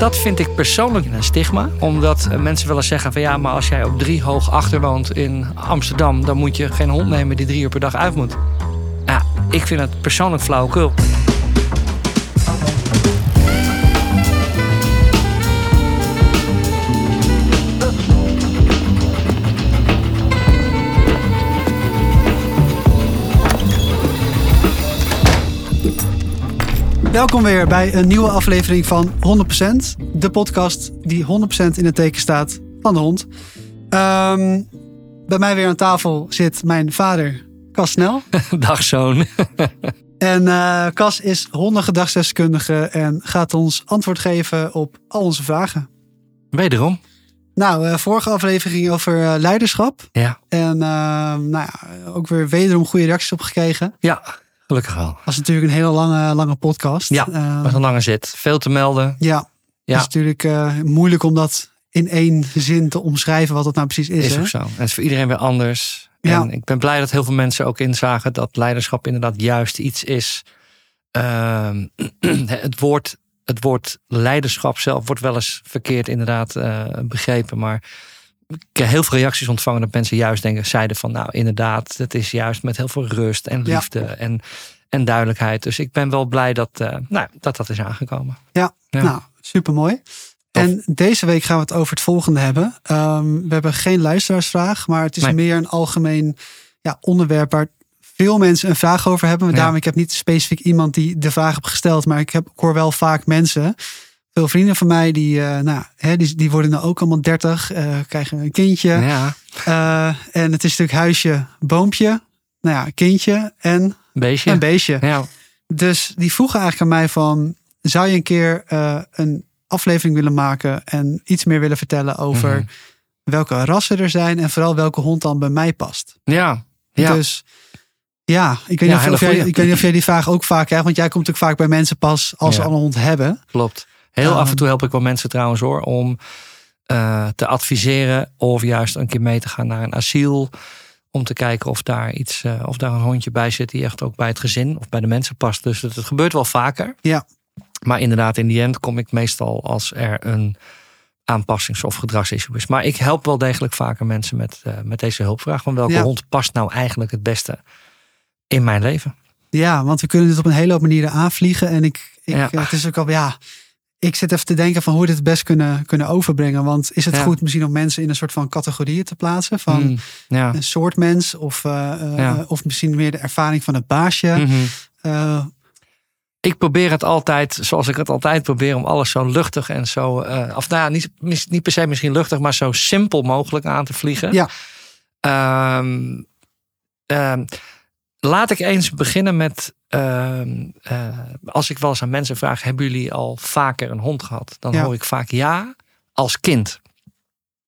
dat vind ik persoonlijk een stigma. Omdat eh, mensen willen zeggen van ja, maar als jij op drie hoog achter woont in Amsterdam, dan moet je geen hond nemen die drie uur per dag uit moet. Ja, ik vind het persoonlijk flauwekul. Welkom weer bij een nieuwe aflevering van 100%. De podcast die 100% in het teken staat van de hond. Ehm, bij mij weer aan tafel zit mijn vader, Cas Snel. Dag zoon. En uh, Cas is hondengedragsdeskundige en gaat ons antwoord geven op al onze vragen. Wederom. Nou, uh, vorige aflevering over uh, leiderschap. Ja. En nou ja, ook weer wederom goede reacties op gekregen. Ja, gelukkig wel. Dat is natuurlijk een hele lange, lange podcast. Ja, met een lange zit. Veel te melden. Ja, ja. het is natuurlijk moeilijk om dat in één zin te omschrijven wat het nou precies is. Is hè? ook zo. En het is voor iedereen weer anders. Ja. En ik ben blij dat heel veel mensen ook inzagen dat leiderschap inderdaad juist iets is. Uh, het, woord, het woord leiderschap zelf wordt wel eens verkeerd inderdaad uh, begrepen. Maar ik heb heel veel reacties ontvangen dat mensen juist denken, zeiden van nou inderdaad, het is juist met heel veel rust en liefde ja. en, en duidelijkheid. Dus ik ben wel blij dat, uh, nou, dat dat is aangekomen. Ja, ja. nou super mooi. En deze week gaan we het over het volgende hebben. Um, we hebben geen luisteraarsvraag, maar het is nee. meer een algemeen ja, onderwerp waar veel mensen een vraag over hebben. Ja. Daarom, ik heb niet specifiek iemand die de vraag heeft gesteld, maar ik, heb, ik hoor wel vaak mensen, veel vrienden van mij, die, uh, nou, hè, die, die worden nou ook allemaal 30, uh, krijgen een kindje. Ja. Uh, en het is natuurlijk huisje, boompje, nou ja, kindje en beestje. een beestje. Ja. Dus die vroegen eigenlijk aan mij van, zou je een keer een aflevering willen maken en iets meer willen vertellen over Mhm. mm -hmm. welke rassen er zijn en vooral welke hond dan bij mij past. Ja, ja. Dus ja, ik weet, Ja, niet of, jij, ik weet niet of jij die vraag ook vaak hebt, want jij komt natuurlijk vaak bij mensen pas als ze al een hond hebben. Klopt. Heel Um, af en toe help ik wel mensen trouwens hoor, om eh, te adviseren of juist een keer mee te gaan naar een asiel. Om te kijken of daar iets, eh, of daar een hondje bij zit die echt ook bij het gezin of bij de mensen past. Dus het, het gebeurt wel vaker. Ja. Maar inderdaad, in die end kom ik meestal als er een aanpassings- of gedragsissue is. Maar ik help wel degelijk vaker mensen met, eh, met deze hulpvraag. Van welke Ja. hond past nou eigenlijk het beste in mijn leven? Ja, want we kunnen dit op een hele hoop manieren aanvliegen. En ik, ik, Ja. het is ook al, ja, ik zit even te denken van hoe we dit het best kunnen, kunnen overbrengen. Want is het Ja. goed misschien om mensen in een soort van categorieën te plaatsen? Van Mm, ja. een soort mens of, uh, uh, Ja. of misschien meer de ervaring van het baasje. Mhm. Uh, ik probeer het altijd, zoals ik het altijd probeer, om alles zo luchtig en zo. Of nou ja, niet, niet per se misschien luchtig, maar zo simpel mogelijk aan te vliegen. Ja. Ehm, ehm, laat ik eens beginnen met. ehm, eh, als ik wel eens aan mensen vraag: hebben jullie al vaker een hond gehad? Dan Ja. hoor ik vaak ja, als kind.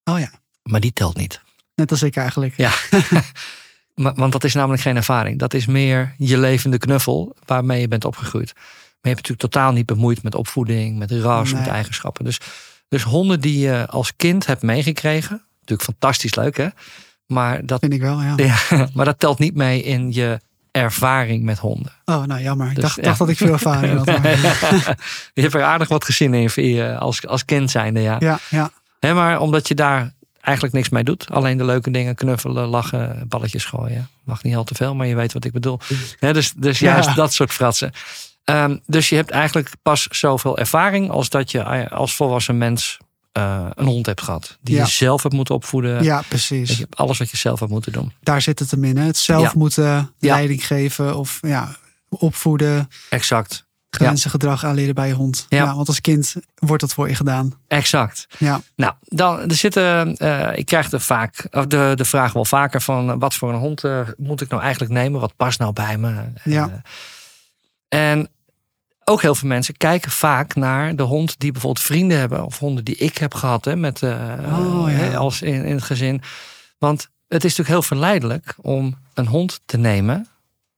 oh ja, Maar die telt niet. net als ik eigenlijk. Ja. Want dat is namelijk geen ervaring. Dat is meer je levende knuffel waarmee je bent opgegroeid. Maar je hebt natuurlijk totaal niet bemoeid met opvoeding, met ras, Nee. met eigenschappen. Dus, dus honden die je als kind hebt meegekregen. Natuurlijk fantastisch leuk hè. Maar dat, Vind ik wel, ja. ja, maar dat telt niet mee in je ervaring met honden. Oh, nou jammer. Ik Dus, dacht, ja. dacht dat ik veel ervaring had. maar- je hebt er aardig wat gezien in als, als kind zijnde. Ja. Ja, ja. Maar omdat je daar eigenlijk niks mee doet. Alleen de leuke dingen, knuffelen, lachen, balletjes gooien. Mag niet al te veel, maar je weet wat ik bedoel. Dus, dus juist Ja. dat soort fratsen. Ehm, dus je hebt eigenlijk pas zoveel ervaring als dat je eh, als volwassen mens eh, een hond hebt gehad. Die Ja. je zelf hebt moeten opvoeden. ja, precies. je, alles wat je zelf hebt moeten doen. Daar zit het hem in. Hè? Het zelf Ja. moeten leiding geven of ja, opvoeden, Exact. grenzen gedrag aanleren bij je hond. Ja. Want als kind wordt dat voor je gedaan. Exact. Ja, Nou, dan, er zitten, eh, ik krijg de, vaak, of de, de vraag wel vaker van eh, wat voor een hond moet ik nou eigenlijk nemen? Wat past nou bij me? Ja. En ook heel veel mensen kijken vaak naar de hond die bijvoorbeeld vrienden hebben. Of honden die ik heb gehad hè, met, eh, Oh, ja. hè, als in, in het gezin. Want het is natuurlijk heel verleidelijk om een hond te nemen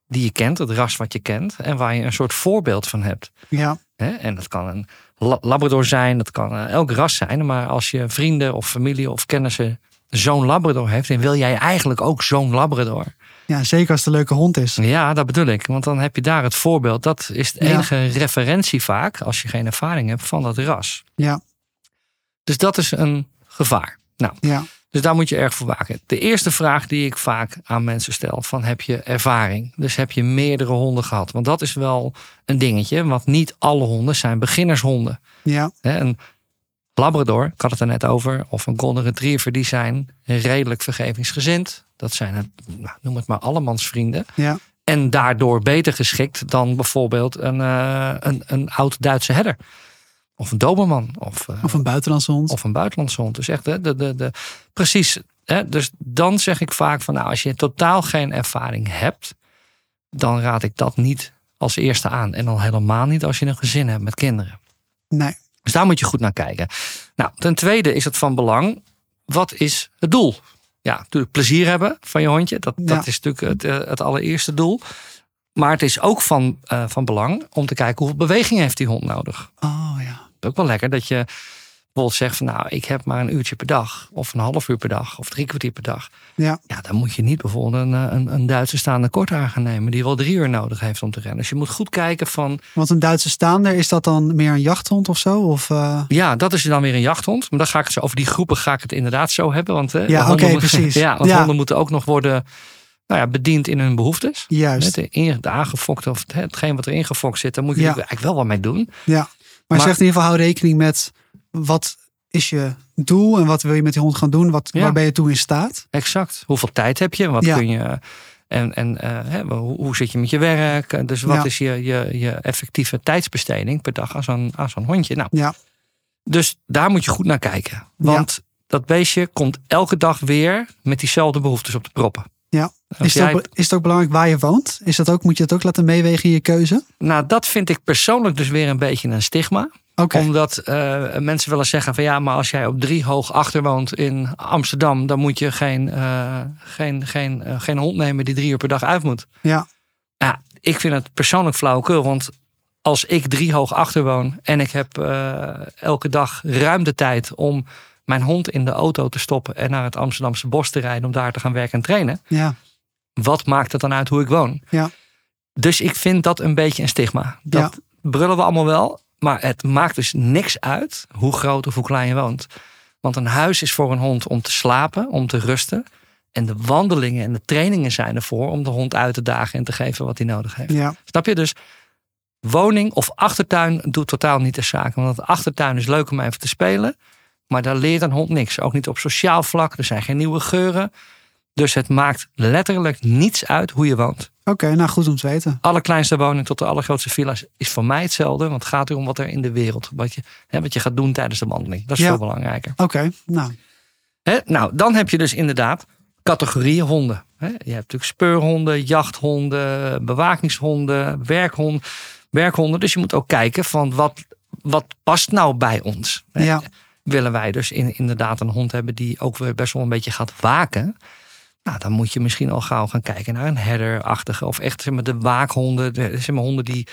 die je kent, het ras wat je kent. En waar je een soort voorbeeld van hebt. ja, Hè? En dat kan een la- Labrador zijn, dat kan eh, elk ras zijn. Maar als je vrienden of familie of kennissen zo'n Labrador heeft, dan wil jij eigenlijk ook zo'n Labrador. Ja, zeker als het een leuke hond is. Ja, dat bedoel ik. Want dan heb je daar het voorbeeld. Dat is de enige referentie vaak, als je geen ervaring hebt, van dat ras. Ja. Dus dat is een gevaar. Nou, ja. dus daar moet je erg voor waken. De eerste vraag die ik vaak aan mensen stel: van heb je ervaring? Dus heb je meerdere honden gehad? Want dat is wel een dingetje, want niet alle honden zijn beginnershonden. Ja. Een Labrador, ik had het er net over, of een Golden Retriever, die zijn redelijk vergevingsgezind. Dat zijn het, nou, noem het maar, allemansvrienden. Ja. En daardoor beter geschikt dan bijvoorbeeld een, uh, een, een oud Duitse herder. Of een Doberman. Of, uh, of een buitenlandse hond. Of een buitenlandse hond. Dus echt, de, de, de, de precies. Hè, dus dan zeg ik vaak van, nou, als je totaal geen ervaring hebt, dan raad ik dat niet als eerste aan. En dan helemaal niet als je een gezin hebt met kinderen. Nee. Dus daar moet je goed naar kijken. Nou, ten tweede is het van belang, wat is het doel? Ja, natuurlijk plezier hebben van je hondje. Dat, dat is natuurlijk het, eh, het allereerste doel. Maar het is ook van, uh, van belang om te kijken hoeveel beweging heeft die hond nodig. Oh ja. Is ook wel lekker dat je bijvoorbeeld zegt van nou, ik heb maar een uurtje per dag, of een half uur per dag, of drie kwartier per dag. Ja. Ja, dan moet je niet bijvoorbeeld een, eh, een, een Duitse staande korthaar gaan nemen, die wel drie uur nodig heeft om te rennen. Dus je moet goed kijken van. Want een Duitse staander, is dat dan meer een jachthond of zo? Of, uh... Ja, dat is dan weer een jachthond. Maar dan ga ik het zo, over die groepen ga ik het inderdaad zo hebben. Want, hè, ja, oké, precies. Ja, want honden moeten ook nog worden nou ja, bediend in hun behoeftes. Juist. Met de, de aangefokte of hetgeen wat er ingefokt zit, daar moet je ja. eigenlijk wel wat mee doen. Ja, maar, maar zeg in ieder geval hou rekening met wat is je doel en wat wil je met die hond gaan doen? Wat, Waar ben je toe in staat? Exact. Hoeveel tijd heb je? Wat kun je. En, en uh, hè, hoe, hoe, zit je met je werk? Dus wat is je, je, je effectieve tijdsbesteding per dag als een, hondje? Nou, ja. Dus daar moet je goed naar kijken. Want dat beestje komt elke dag weer met diezelfde behoeftes op de proppen. Ja. Is het, ook, is het ook belangrijk waar je woont? Is dat ook, moet je het ook laten meewegen in je keuze? Nou, dat vind ik persoonlijk dus weer een beetje een stigma. Omdat uh, mensen willen zeggen van ja, maar als jij op drie hoog achter woont in Amsterdam, dan moet je geen, uh, geen, geen, uh, geen hond nemen die drie uur per dag uit moet. Ja. Ja, ik vind het persoonlijk flauwekul, want als ik drie hoog achter woon en ik heb elke dag ruim de tijd om mijn hond in de auto te stoppen en naar het Amsterdamse bos te rijden om daar te gaan werken en trainen. Ja. Wat maakt het dan uit hoe ik woon? Ja. Dus ik vind dat een beetje een stigma. Dat brullen we allemaal wel. Maar het maakt dus niks uit hoe groot of hoe klein je woont. Want een huis is voor een hond om te slapen, om te rusten. En de wandelingen en de trainingen zijn ervoor om de hond uit te dagen en te geven wat hij nodig heeft. Ja. Snap je? Dus woning of achtertuin doet totaal niet de zaak. Want de achtertuin is leuk om even te spelen. Maar daar leert een hond niks. Ook niet op sociaal vlak. Er zijn geen nieuwe geuren. Dus het maakt letterlijk niets uit hoe je woont. Oké, nou goed om te weten. Allerkleinste woning tot de allergrootste villa's is voor mij hetzelfde. Want het gaat erom wat er in de wereld, wat je, hè, wat je gaat doen tijdens de wandeling. Dat is veel belangrijker. Oké, nou. Hè, nou, dan heb je dus inderdaad categorieën honden. Hè. Je hebt natuurlijk speurhonden, jachthonden, bewakingshonden, werkhonden, werkhonden. Dus je moet ook kijken van wat, wat past nou bij ons. Hè. Ja. Willen wij dus in, inderdaad een hond hebben die ook weer best wel een beetje gaat waken nou, dan moet je misschien al gauw gaan kijken naar een herderachtige of echt zeg maar, de waakhonden, de, zeg maar, honden die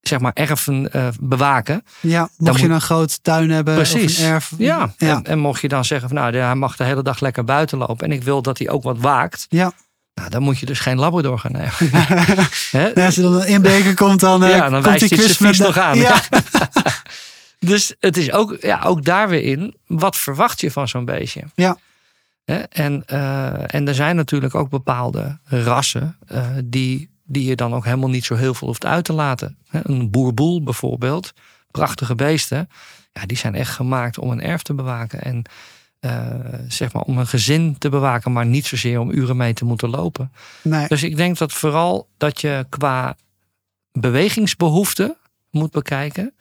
zeg maar erven uh, bewaken. Ja, mocht je een groot tuin hebben Precies. of een erf. Ja, ja. En, en, mocht je dan zeggen van nou, hij mag de hele dag lekker buiten lopen en ik wil dat hij ook wat waakt. Ja. Nou, dan moet je dus geen Labrador gaan nemen. als er dan een inbreker komt, dan, uh, ja, dan komt die quiz met nog aan. Ja. dus het is ook, ja, ook daar weer in, wat verwacht je van zo'n beestje? Ja. En, uh, en er zijn natuurlijk ook bepaalde rassen uh, die, die je dan ook helemaal niet zo heel veel hoeft uit te laten. Een boerboel bijvoorbeeld, prachtige beesten, ja, die zijn echt gemaakt om een erf te bewaken. En uh, zeg maar om een gezin te bewaken, maar niet zozeer om uren mee te moeten lopen. Nee. Dus ik denk dat vooral dat je qua bewegingsbehoeften moet bekijken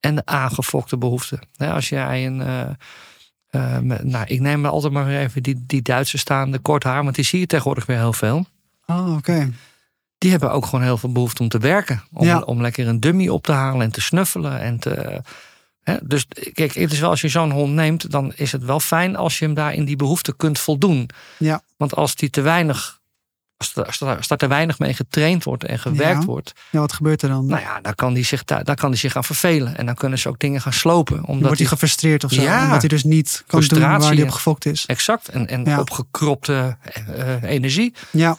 en de aangefokte behoeften. Als jij een uh, nou, ik neem altijd maar even die, die Duitse staande kort haar, want die zie je tegenwoordig weer heel veel. Oh, oké. Die hebben ook gewoon heel veel behoefte om te werken. Om, Ja. om lekker een dummy op te halen en te snuffelen. En te, hè, dus kijk, het is wel als je zo'n hond neemt, dan is het wel fijn als je hem daar in die behoefte kunt voldoen. Ja. Want als die te weinig Als, er, als, er, als er weinig mee getraind wordt en gewerkt wordt. Ja, wat gebeurt er dan? Nou ja, dan kan die zich, daar, dan kan die zich gaan vervelen. En dan kunnen ze ook dingen gaan slopen. Omdat wordt hij gefrustreerd of zo. Ja, omdat hij dus niet kan doen waar hij op gefokt is. Exact. En, en opgekropte uh, energie. Ja.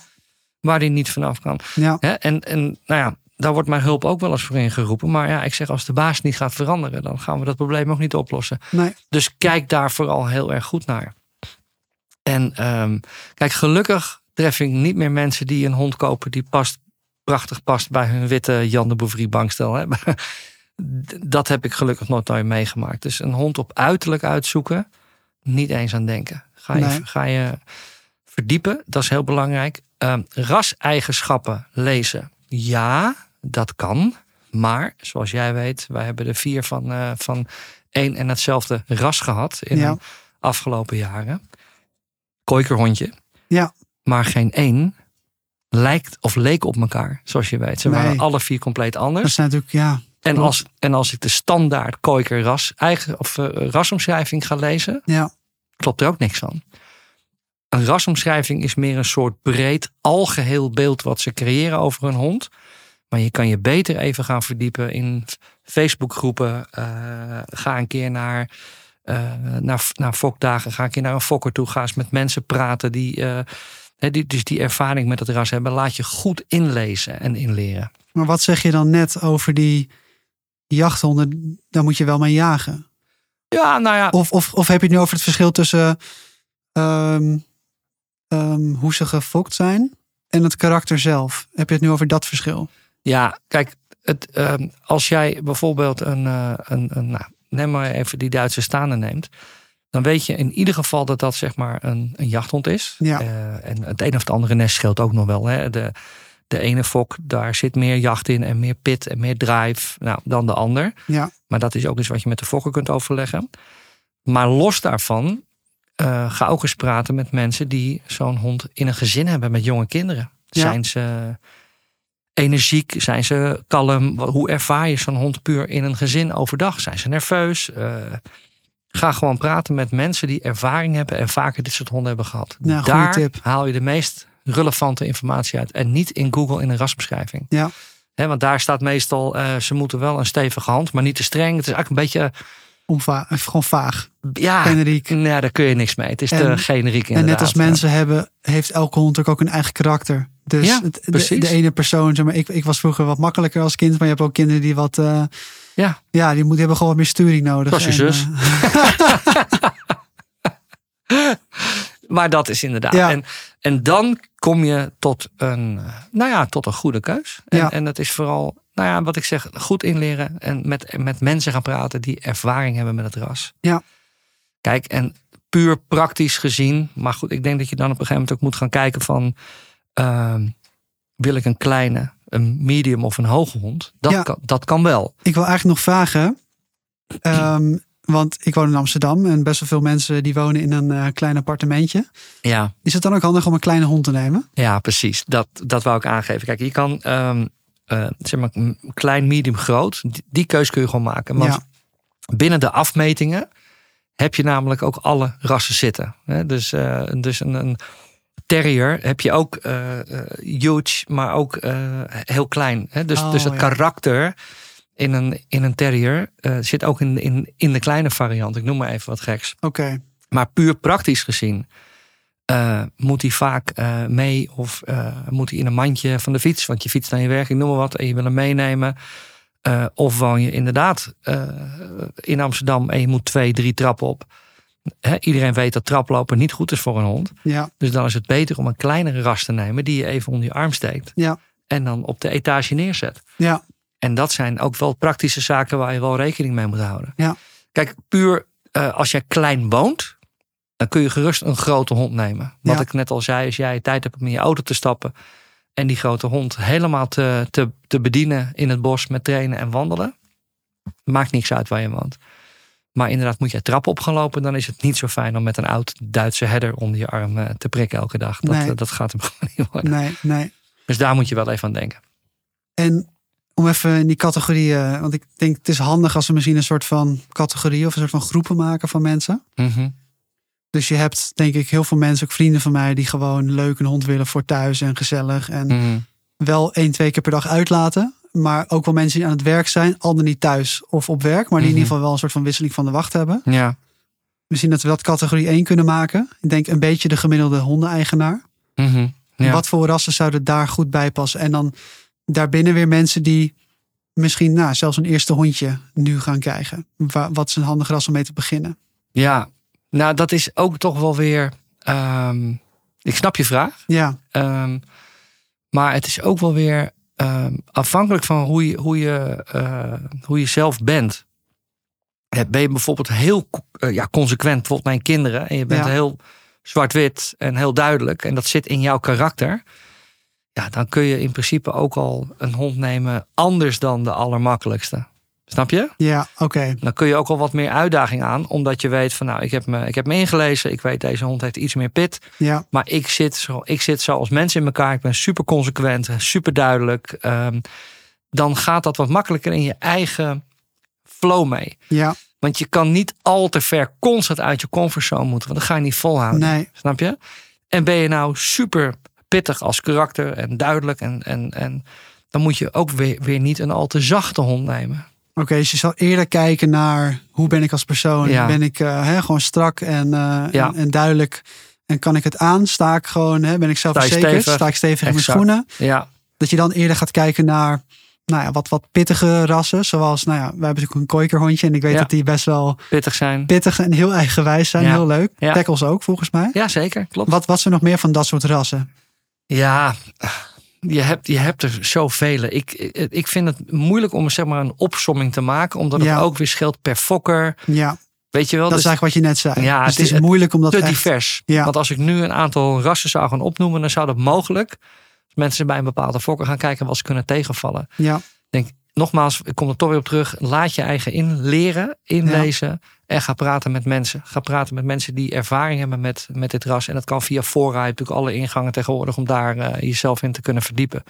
Waar hij niet vanaf kan. Ja. En, en nou ja, daar wordt mijn hulp ook wel eens voor ingeroepen. Maar ja, ik zeg als de baas niet gaat veranderen, dan gaan we dat probleem ook niet oplossen. Nee. Dus kijk daar vooral heel erg goed naar. En um, kijk, gelukkig tref ik niet meer mensen die een hond kopen die past, prachtig past bij hun witte Jan de Bouvry bankstel. Hè? dat heb ik gelukkig nog nooit meegemaakt. Dus een hond op uiterlijk uitzoeken, niet eens aan denken. Ga je, ga je verdiepen, dat is heel belangrijk. Um, raseigenschappen lezen, ja, dat kan. Maar zoals jij weet, wij hebben er vier van, uh, van één en hetzelfde ras gehad in de afgelopen jaren. Koikerhondje. Ja. Maar geen één lijkt of leek op elkaar, zoals je weet. Ze waren alle vier compleet anders. Dat is natuurlijk, ja. En als, en als ik de standaard koiker ras, eigen, of, uh, rasomschrijving ga lezen, ja. klopt er ook niks van. Een rasomschrijving is meer een soort breed, algeheel beeld wat ze creëren over een hond. Maar je kan je beter even gaan verdiepen in Facebookgroepen. Uh, ga een keer naar, uh, naar, naar fokdagen. Ga een keer naar een fokker toe. Ga eens met mensen praten die, die dus die ervaring met het ras hebben. Laat je goed inlezen en inleren. Maar wat zeg je dan net over die jachthonden? Daar moet je wel mee jagen. Ja, nou ja. Of, of, of heb je het nu over het verschil tussen um, um, hoe ze gefokt zijn en het karakter zelf? Heb je het nu over dat verschil? Ja, kijk, het, uh, als jij bijvoorbeeld een, uh, een, een nou, neem maar even die Duitse staande neemt. Dan weet je in ieder geval dat dat zeg maar een, een jachthond is. Ja. Uh, en het een of het andere nest scheelt ook nog wel. Hè. De, de ene fok, daar zit meer jacht in en meer pit en meer drive nou, dan de ander. Ja. Maar dat is ook iets wat je met de fokker kunt overleggen. Maar los daarvan, uh, ga ook eens praten met mensen die zo'n hond in een gezin hebben met jonge kinderen. Ja. Zijn ze energiek? Zijn ze kalm? Hoe ervaar je zo'n hond puur in een gezin overdag? Zijn ze nerveus? Uh, ga gewoon praten met mensen die ervaring hebben en vaker dit soort honden hebben gehad. Ja, Daar tip. haal je de meest relevante informatie uit. En niet in Google in een rasbeschrijving. Ja. He, want daar staat meestal, uh, ze moeten wel een stevige hand, maar niet te streng. Het is eigenlijk een beetje... Onva gewoon vaag. Ja, generiek. Ja, daar kun je niks mee. Het is en, te generiek inderdaad. En net als mensen hebben, heeft elke hond ook een eigen karakter. Dus ja, de, de, ene persoon, zeg maar, ik, ik was vroeger wat makkelijker als kind, maar je hebt ook kinderen die wat, uh, ja, ja, die, moet, hebben gewoon meer sturing nodig. Zoals je zus. Uh, maar dat is inderdaad. Ja. En, en dan kom je tot een, nou ja, tot een goede keus. En, ja. en dat is vooral, nou ja, wat ik zeg, goed inleren en met, met mensen gaan praten die ervaring hebben met het ras. Ja. Kijk, en puur praktisch gezien, maar goed, ik denk dat je dan op een gegeven moment ook moet gaan kijken van, uh, wil ik een kleine, een medium of een hoge hond? Dat, ja. kan, dat kan wel. Ik wil eigenlijk nog vragen, um, want ik woon in Amsterdam en best wel veel mensen die wonen in een uh, klein appartementje. Ja. Is het dan ook handig om een kleine hond te nemen? Ja, precies. Dat, dat wou ik aangeven. Kijk, je kan um, uh, zeg maar klein, medium, groot. Die, die keus kun je gewoon maken. Want ja. binnen de afmetingen heb je namelijk ook alle rassen zitten. Dus, uh, dus een, een, terrier heb je ook uh, huge, maar ook heel klein. Dus, oh, dus het ja. karakter in een, in een terrier zit ook in, in, in de kleine variant. Ik noem maar even wat geks. Oké. Okay. Maar puur praktisch gezien uh, moet hij vaak uh, mee of uh, moet hij in een mandje van de fiets, want je fietst naar je werk, ik noem maar wat, en je wil hem meenemen. Of woon je inderdaad in Amsterdam en je moet twee, drie trappen op. He, iedereen weet dat traplopen niet goed is voor een hond. Ja. Dus dan is het beter om een kleinere ras te nemen die je even onder je arm steekt. Ja. En dan op de etage neerzet. Ja. En dat zijn ook wel praktische zaken waar je wel rekening mee moet houden. Ja. Kijk, puur uh, als jij klein woont, dan kun je gerust een grote hond nemen. Wat ja. ik net al zei, als jij tijd hebt om in je auto te stappen en die grote hond helemaal te, te, te bedienen in het bos met trainen en wandelen, maakt niks uit waar je woont. Maar inderdaad, moet je trappen op gaan lopen, dan is het niet zo fijn om met een oud Duitse herder onder je arm uh, te prikken elke dag. Dat, nee. uh, dat gaat hem gewoon niet worden. Nee, nee. Dus daar moet je wel even aan denken. En om even in die categorieën, want ik denk het is handig als we misschien een soort van categorie of een soort van groepen maken van mensen. Mm -hmm. Dus Dus je hebt denk ik heel veel mensen, ook vrienden van mij, die gewoon leuk een hond willen voor thuis en gezellig. En Mhm. wel één, twee keer per dag uitlaten. Maar ook wel mensen die aan het werk zijn, al dan niet thuis of op werk. Maar die in Mhm. ieder geval wel een soort van wisseling van de wacht hebben. Ja. Misschien dat we dat categorie 1 kunnen maken. Ik denk een beetje de gemiddelde hondeneigenaar. Mhm. Ja. Wat voor rassen zouden daar goed bij passen? En dan daarbinnen weer mensen die misschien nou, zelfs een eerste hondje nu gaan krijgen. Wa- Wat is een handig ras om mee te beginnen? ja, nou dat is ook toch wel weer. ehm, ik snap je vraag. Ja, Ehm, maar het is ook wel weer ehm, afhankelijk van hoe je, hoe, je, eh, hoe je zelf bent. Ben je bijvoorbeeld heel eh, ja, consequent, bijvoorbeeld mijn kinderen, en je bent Ja. heel zwart-wit en heel duidelijk, en dat zit in jouw karakter. Ja, dan kun je in principe ook al een hond nemen anders dan de allermakkelijkste. Snap je? ja oké. Dan kun je ook al wat meer uitdaging aan, omdat je weet van nou, ik heb me, ik heb me ingelezen, ik weet deze hond heeft iets meer pit. Ja, Maar ik zit, zo, ik zit zoals mensen in elkaar. Ik ben super consequent, super duidelijk. Ehm, dan gaat dat wat makkelijker in je eigen flow mee. ja, Want je kan niet al te ver constant uit je comfortzone moeten. Want dan ga je niet volhouden. nee. Snap je? En ben je nou super pittig als karakter en duidelijk. En, en, en dan moet je ook weer, weer niet een al te zachte hond nemen. Oké, dus je zal eerder kijken naar hoe ben ik als persoon? Ja. Ben ik eh, gewoon strak en, eh, Ja. en, en duidelijk? En kan ik het aan? Sta ik gewoon, ben ik zelfverzekerd? Sta ik stevig in mijn schoenen? Ja, Dat je dan eerder gaat kijken naar nou ja, wat, wat pittige rassen. Zoals, nou ja, wij hebben natuurlijk een kooikerhondje. En ik weet Ja. dat die best wel pittig zijn. pittig en heel eigenwijs zijn. Ja. Heel leuk. Ja. Tackles ook, volgens mij. Ja, zeker. Klopt. Wat, wat zijn nog meer van dat soort rassen? Ja, je hebt, je hebt er zoveel. Ik, ik vind het moeilijk om zeg maar, een opsomming te maken, omdat Ja. het ook weer scheelt per fokker. Ja, Weet je wel? dat is Dus eigenlijk wat je net zei. Ja, dus het het is is- moeilijk om dat te echt... divers. Ja. Want als ik nu een aantal rassen zou gaan opnoemen, dan zou dat mogelijk. Mensen bij een bepaalde fokker gaan kijken, wat ze kunnen tegenvallen. Ja, denk, nogmaals, ik kom er toch weer op terug. Laat je eigen inleren, inlezen. En ga praten met mensen. Ga praten met mensen die ervaring hebben met, met dit ras. En dat kan via fora. Je hebt natuurlijk alle ingangen tegenwoordig om daar eh, jezelf in te kunnen verdiepen.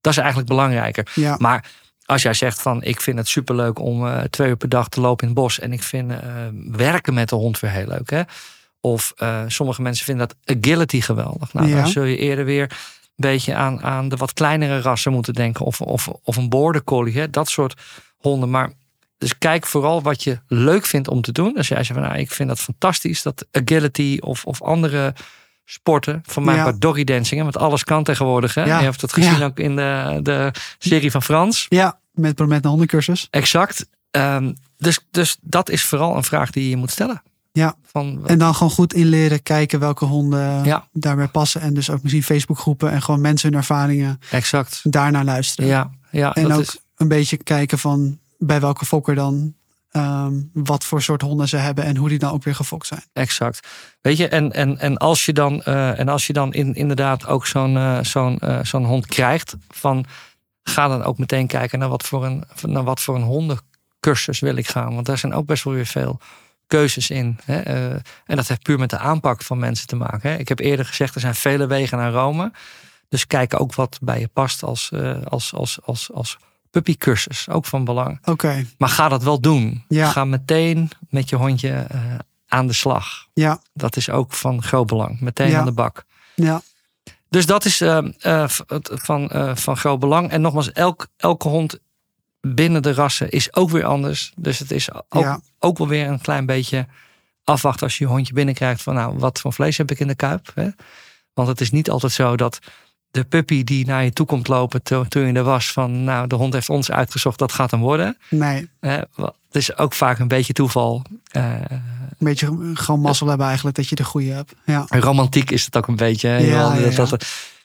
Dat is eigenlijk belangrijker. ja, Maar als jij zegt van ik vind het superleuk om eh, twee uur per dag te lopen in het bos. En ik vind eh, werken met de hond weer heel leuk. Hè? Of sommige mensen vinden dat agility geweldig. Nou, Ja. dan zul je eerder weer een beetje aan, aan de wat kleinere rassen moeten denken. Of, of, of een border collie. Hè? Dat soort honden. Maar dus kijk vooral wat je leuk vindt om te doen. Als jij zegt van nou, ik vind dat fantastisch. Dat agility of, of andere sporten. Van mij Ja. doggy dancing. Want alles kan tegenwoordig. Hè? Ja. Je hebt het gezien Ja. ook in de, de serie van Frans. ja. Met, met een hondencursus. Exact. Ehm, dus, dus dat is vooral een vraag die je moet stellen. Ja. Van, En dan gewoon goed inleren, kijken welke honden Ja. daarbij passen. En dus ook misschien Facebookgroepen en gewoon mensen hun ervaringen exact. daarnaar luisteren. Ja, ja en dat ook is een beetje kijken van bij welke fokker dan ehm, wat voor soort honden ze hebben en hoe die dan ook weer gefokt zijn. exact. Weet je, en, en, en als je dan, eh, en als je dan in, inderdaad ook zo'n eh, zo'n eh, zo'n hond krijgt, van ga dan ook meteen kijken naar wat voor een, naar wat voor een hondencursus wil ik gaan. Want daar zijn ook best wel weer veel keuzes in. Hè? En dat heeft puur met de aanpak van mensen te maken. Hè? Ik heb eerder gezegd, er zijn vele wegen naar Rome. Dus kijk ook wat bij je past als, als, als, als, als puppycursus. Ook van belang. Oké, Maar ga dat wel doen. Ja. Ga meteen met je hondje eh, aan de slag. ja, Dat is ook van groot belang. Meteen Ja. aan de bak. ja, Dus dat is eh, eh, van, eh, van groot belang. En nogmaals, elk, elke hond binnen de rassen is ook weer anders. Dus het is ook, Ja. ook wel weer een klein beetje afwachten als je je hondje binnenkrijgt. Van nou, wat voor vlees heb ik in de kuip? Hè? Want het is niet altijd zo dat de puppy die naar je toe komt lopen to- toen je er was. Van nou, de hond heeft ons uitgezocht, dat gaat hem worden. nee. Het is ook vaak een beetje toeval. Eh, Een beetje gewoon mazzel hebben eigenlijk dat je de goede hebt. Ja, romantiek is het ook een beetje. Ja, ja, dat-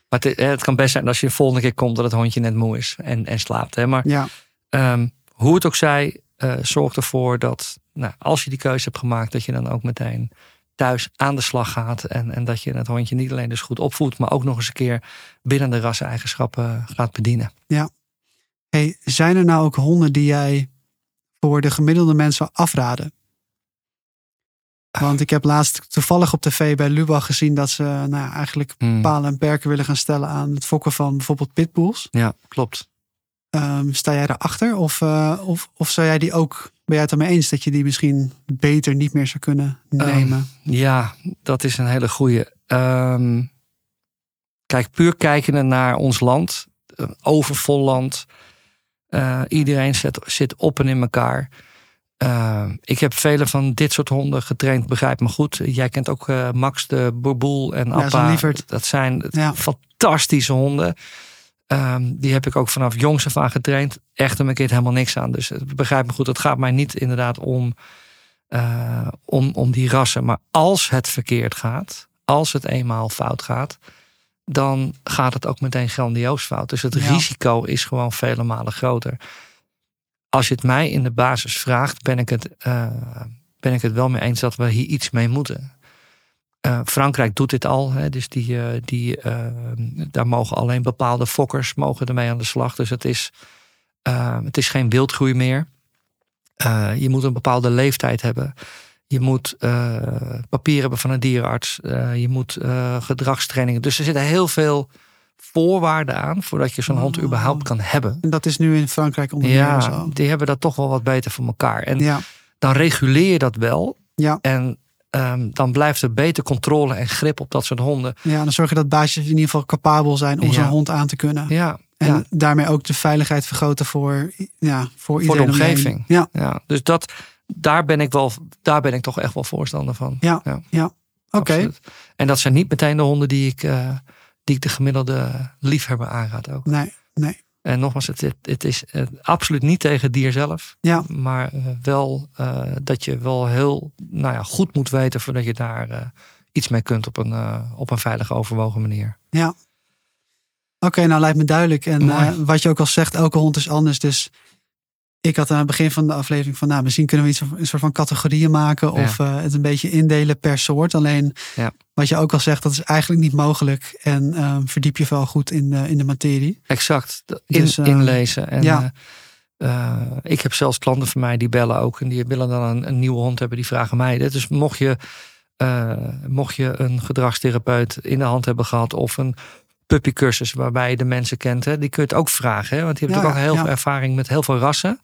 maar het, het kan best zijn dat als je de volgende keer komt dat het hondje net moe is en, en slaapt. Hè? Maar ja, ehm, hoe het ook zij, eh, zorg ervoor dat nou, als je die keuze hebt gemaakt, dat je dan ook meteen thuis aan de slag gaat. En, en dat je het hondje niet alleen dus goed opvoedt, maar ook nog eens een keer binnen de rasseneigenschappen gaat bedienen. Hey, zijn er nou ook honden die jij voor de gemiddelde mensen afraden? Want ik heb laatst toevallig op tv bij Lubach gezien dat ze nou, ja, eigenlijk Hmm. palen en perken willen gaan stellen aan het fokken van bijvoorbeeld pitbulls. Ja, klopt. Ehm, sta jij daarachter? Of, eh, of, of zou jij die ook Ben jij het ermee eens dat je die misschien beter niet meer zou kunnen nemen? ja, dat is een hele goede. Ehm, kijk, puur kijkende naar ons land, een overvol land. Uh, iedereen zit, zit op en in elkaar. Uh, ik heb vele van dit soort honden getraind, begrijp me goed. Jij kent ook uh, Max de Boerboel en Appa. Ja, dat zijn ja. fantastische honden. Um, die heb ik ook vanaf jongs af aan getraind. Echt een keer helemaal niks aan. Dus begrijp me goed, het gaat mij niet inderdaad om, om, om die rassen. Maar als het verkeerd gaat, als het eenmaal fout gaat, dan gaat het ook meteen grandioos fout. Dus het ja. risico is gewoon vele malen groter. Als je het mij in de basis vraagt, ben ik het, uh, ben ik het wel mee eens dat we hier iets mee moeten. Uh, Frankrijk doet dit al, hè, dus die, uh, die, daar mogen alleen bepaalde fokkers mogen ermee aan de slag. Dus het is, het is geen wildgroei meer. je moet een bepaalde leeftijd hebben. Je moet papier hebben van een dierenarts. Je moet gedragstrainingen. Dus er zitten heel veel voorwaarden aan voordat je zo'n hond Oh. überhaupt kan hebben. En dat is nu in Frankrijk onder Ja, zo. die hebben dat toch wel wat beter voor elkaar. En Ja, dan reguleer je dat wel. ja, En ehm, dan blijft er beter controle en grip op dat soort honden. ja, dan zorg je dat baasjes in ieder geval capabel zijn om Ja. zo'n hond aan te kunnen. Ja, En ja, daarmee ook de veiligheid vergroten voor, ja, voor voor de omgeving. Ja, Ja, dus dat, daar ben ik wel, daar ben ik toch echt wel voorstander van. Ja, ja. ja. oké. En dat zijn niet meteen de honden die ik, eh, die ik de gemiddelde liefhebber aanraad ook. Nee, nee. En nogmaals, het, het, het is eh, absoluut niet tegen het dier zelf. Ja. Maar eh, wel eh, dat je wel heel nou ja, goed moet weten voordat je daar iets mee kunt op een, op een veilige, overwogen manier. Ja. Oké, nou lijkt me duidelijk. En wat je ook al zegt, elke hond is anders. Dus ik had aan het begin van de aflevering van, nou, misschien kunnen we iets een soort van categorieën maken of eh, het een beetje indelen per soort. Alleen Ja. wat je ook al zegt, dat is eigenlijk niet mogelijk. En eh, verdiep je wel goed in, de in de materie. Exact. In, Dus, eh, inlezen. En, ja. ik heb zelfs klanten van mij die bellen ook. En die willen dan een, een nieuwe hond hebben. Die vragen mij dit. Dus mocht je, mocht je een gedragstherapeut in de hand hebben gehad. Of een puppycursus waarbij je de mensen kent. Hè, die kun je het ook vragen. Hè, want je hebt Ja, ook al heel veel ervaring met heel veel rassen.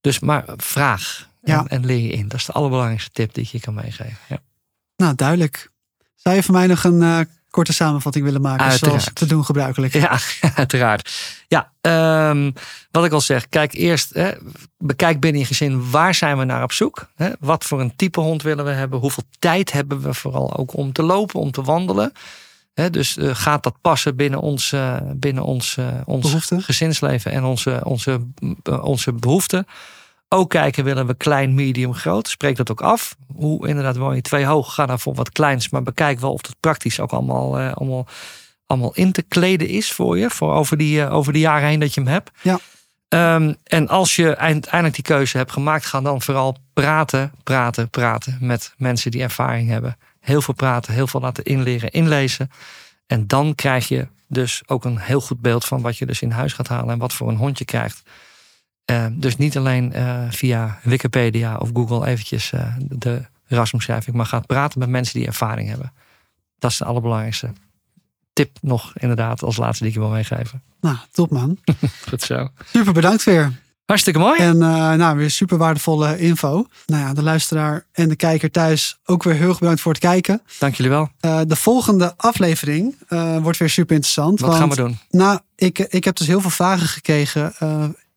Dus maar vraag. En, Ja. en leer je in. Dat is de allerbelangrijkste tip die ik je kan meegeven. Ja. Nou, duidelijk. Zou je voor mij nog een eh, korte samenvatting willen maken? Zoals te doen gebruikelijk. Ja, uiteraard. Ja, ehm, wat ik al zeg, kijk eerst, hè, bekijk binnen je gezin waar zijn we naar op zoek. Hè? Wat voor een type hond willen we hebben? Hoeveel tijd hebben we vooral ook om te lopen, om te wandelen? Dus eh, gaat dat passen binnen ons, eh, binnen ons, eh, ons Behoeften. gezinsleven en onze, onze, onze behoeften? Ook kijken, willen we klein, medium, groot? Spreek dat ook af. Hoe inderdaad woon je twee hoog, ga dan voor wat kleins. Maar bekijk wel of het praktisch ook allemaal, allemaal, allemaal in te kleden is voor je. Voor over die, over de jaren heen dat je hem hebt. Ja. Ehm, en als je uiteindelijk die keuze hebt gemaakt, ga dan vooral praten, praten, praten met mensen die ervaring hebben. Heel veel praten, heel veel laten inleren, inlezen. En dan krijg je dus ook een heel goed beeld van wat je dus in huis gaat halen en wat voor een hond je krijgt. Eh, dus niet alleen eh, via Wikipedia of Google eventjes eh, de rasomschrijving, maar gaat praten met mensen die ervaring hebben. Dat is de allerbelangrijkste tip nog inderdaad als laatste die ik je wil meegeven. Nou, top man. Goed zo. Super bedankt weer. Hartstikke mooi. En eh, nou, weer super waardevolle info. Nou ja, de luisteraar en de kijker thuis ook weer heel erg bedankt voor het kijken. Dank jullie wel. Eh, de volgende aflevering eh, wordt weer super interessant. Wat want, gaan we doen? Nou, ik, ik heb dus heel veel vragen gekregen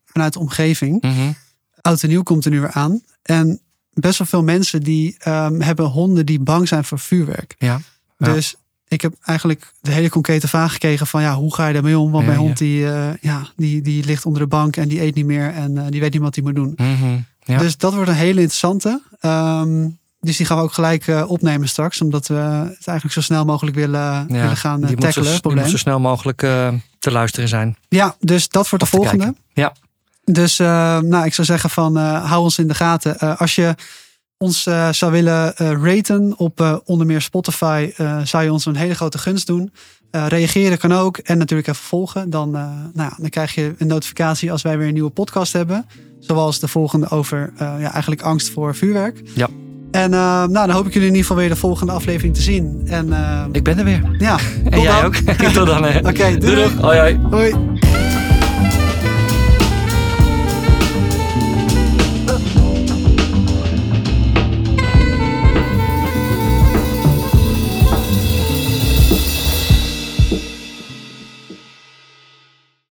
vanuit de omgeving. Mhm. Oud en nieuw komt er nu weer aan. En best wel veel mensen die ehm, hebben honden die bang zijn voor vuurwerk. Ja. Ja. Dus ik heb eigenlijk de hele concrete vraag gekregen van ja, hoe ga je daarmee om? Want Ja, mijn ja. hond die, eh, ja, die, die ligt onder de bank en die eet niet meer en eh, die weet niet wat hij moet doen. Mhm. Ja. Dus dat wordt een hele interessante. Ehm, dus die gaan we ook gelijk eh, opnemen straks. Omdat we het eigenlijk zo snel mogelijk willen, willen gaan die moet, tackelen. zo, die probleem. moet zo snel mogelijk te luisteren zijn. Ja, dus dat wordt de Of volgende. Ja. Dus nou, ik zou zeggen van hou ons in de gaten. Als je ons eh, zou willen eh, raten op eh, onder meer Spotify, zou je ons een hele grote gunst doen. Reageren kan ook en natuurlijk even volgen. Dan, nou ja, dan krijg je een notificatie als wij weer een nieuwe podcast hebben. Zoals de volgende over ja, eigenlijk angst voor vuurwerk. Ja. En nou, dan hoop ik jullie in ieder geval weer de volgende aflevering te zien. En Ik ben er weer. ja, En jij dan. ook. Tot dan. hè. Oké, doei. doei. Hoi hoi. Hoi.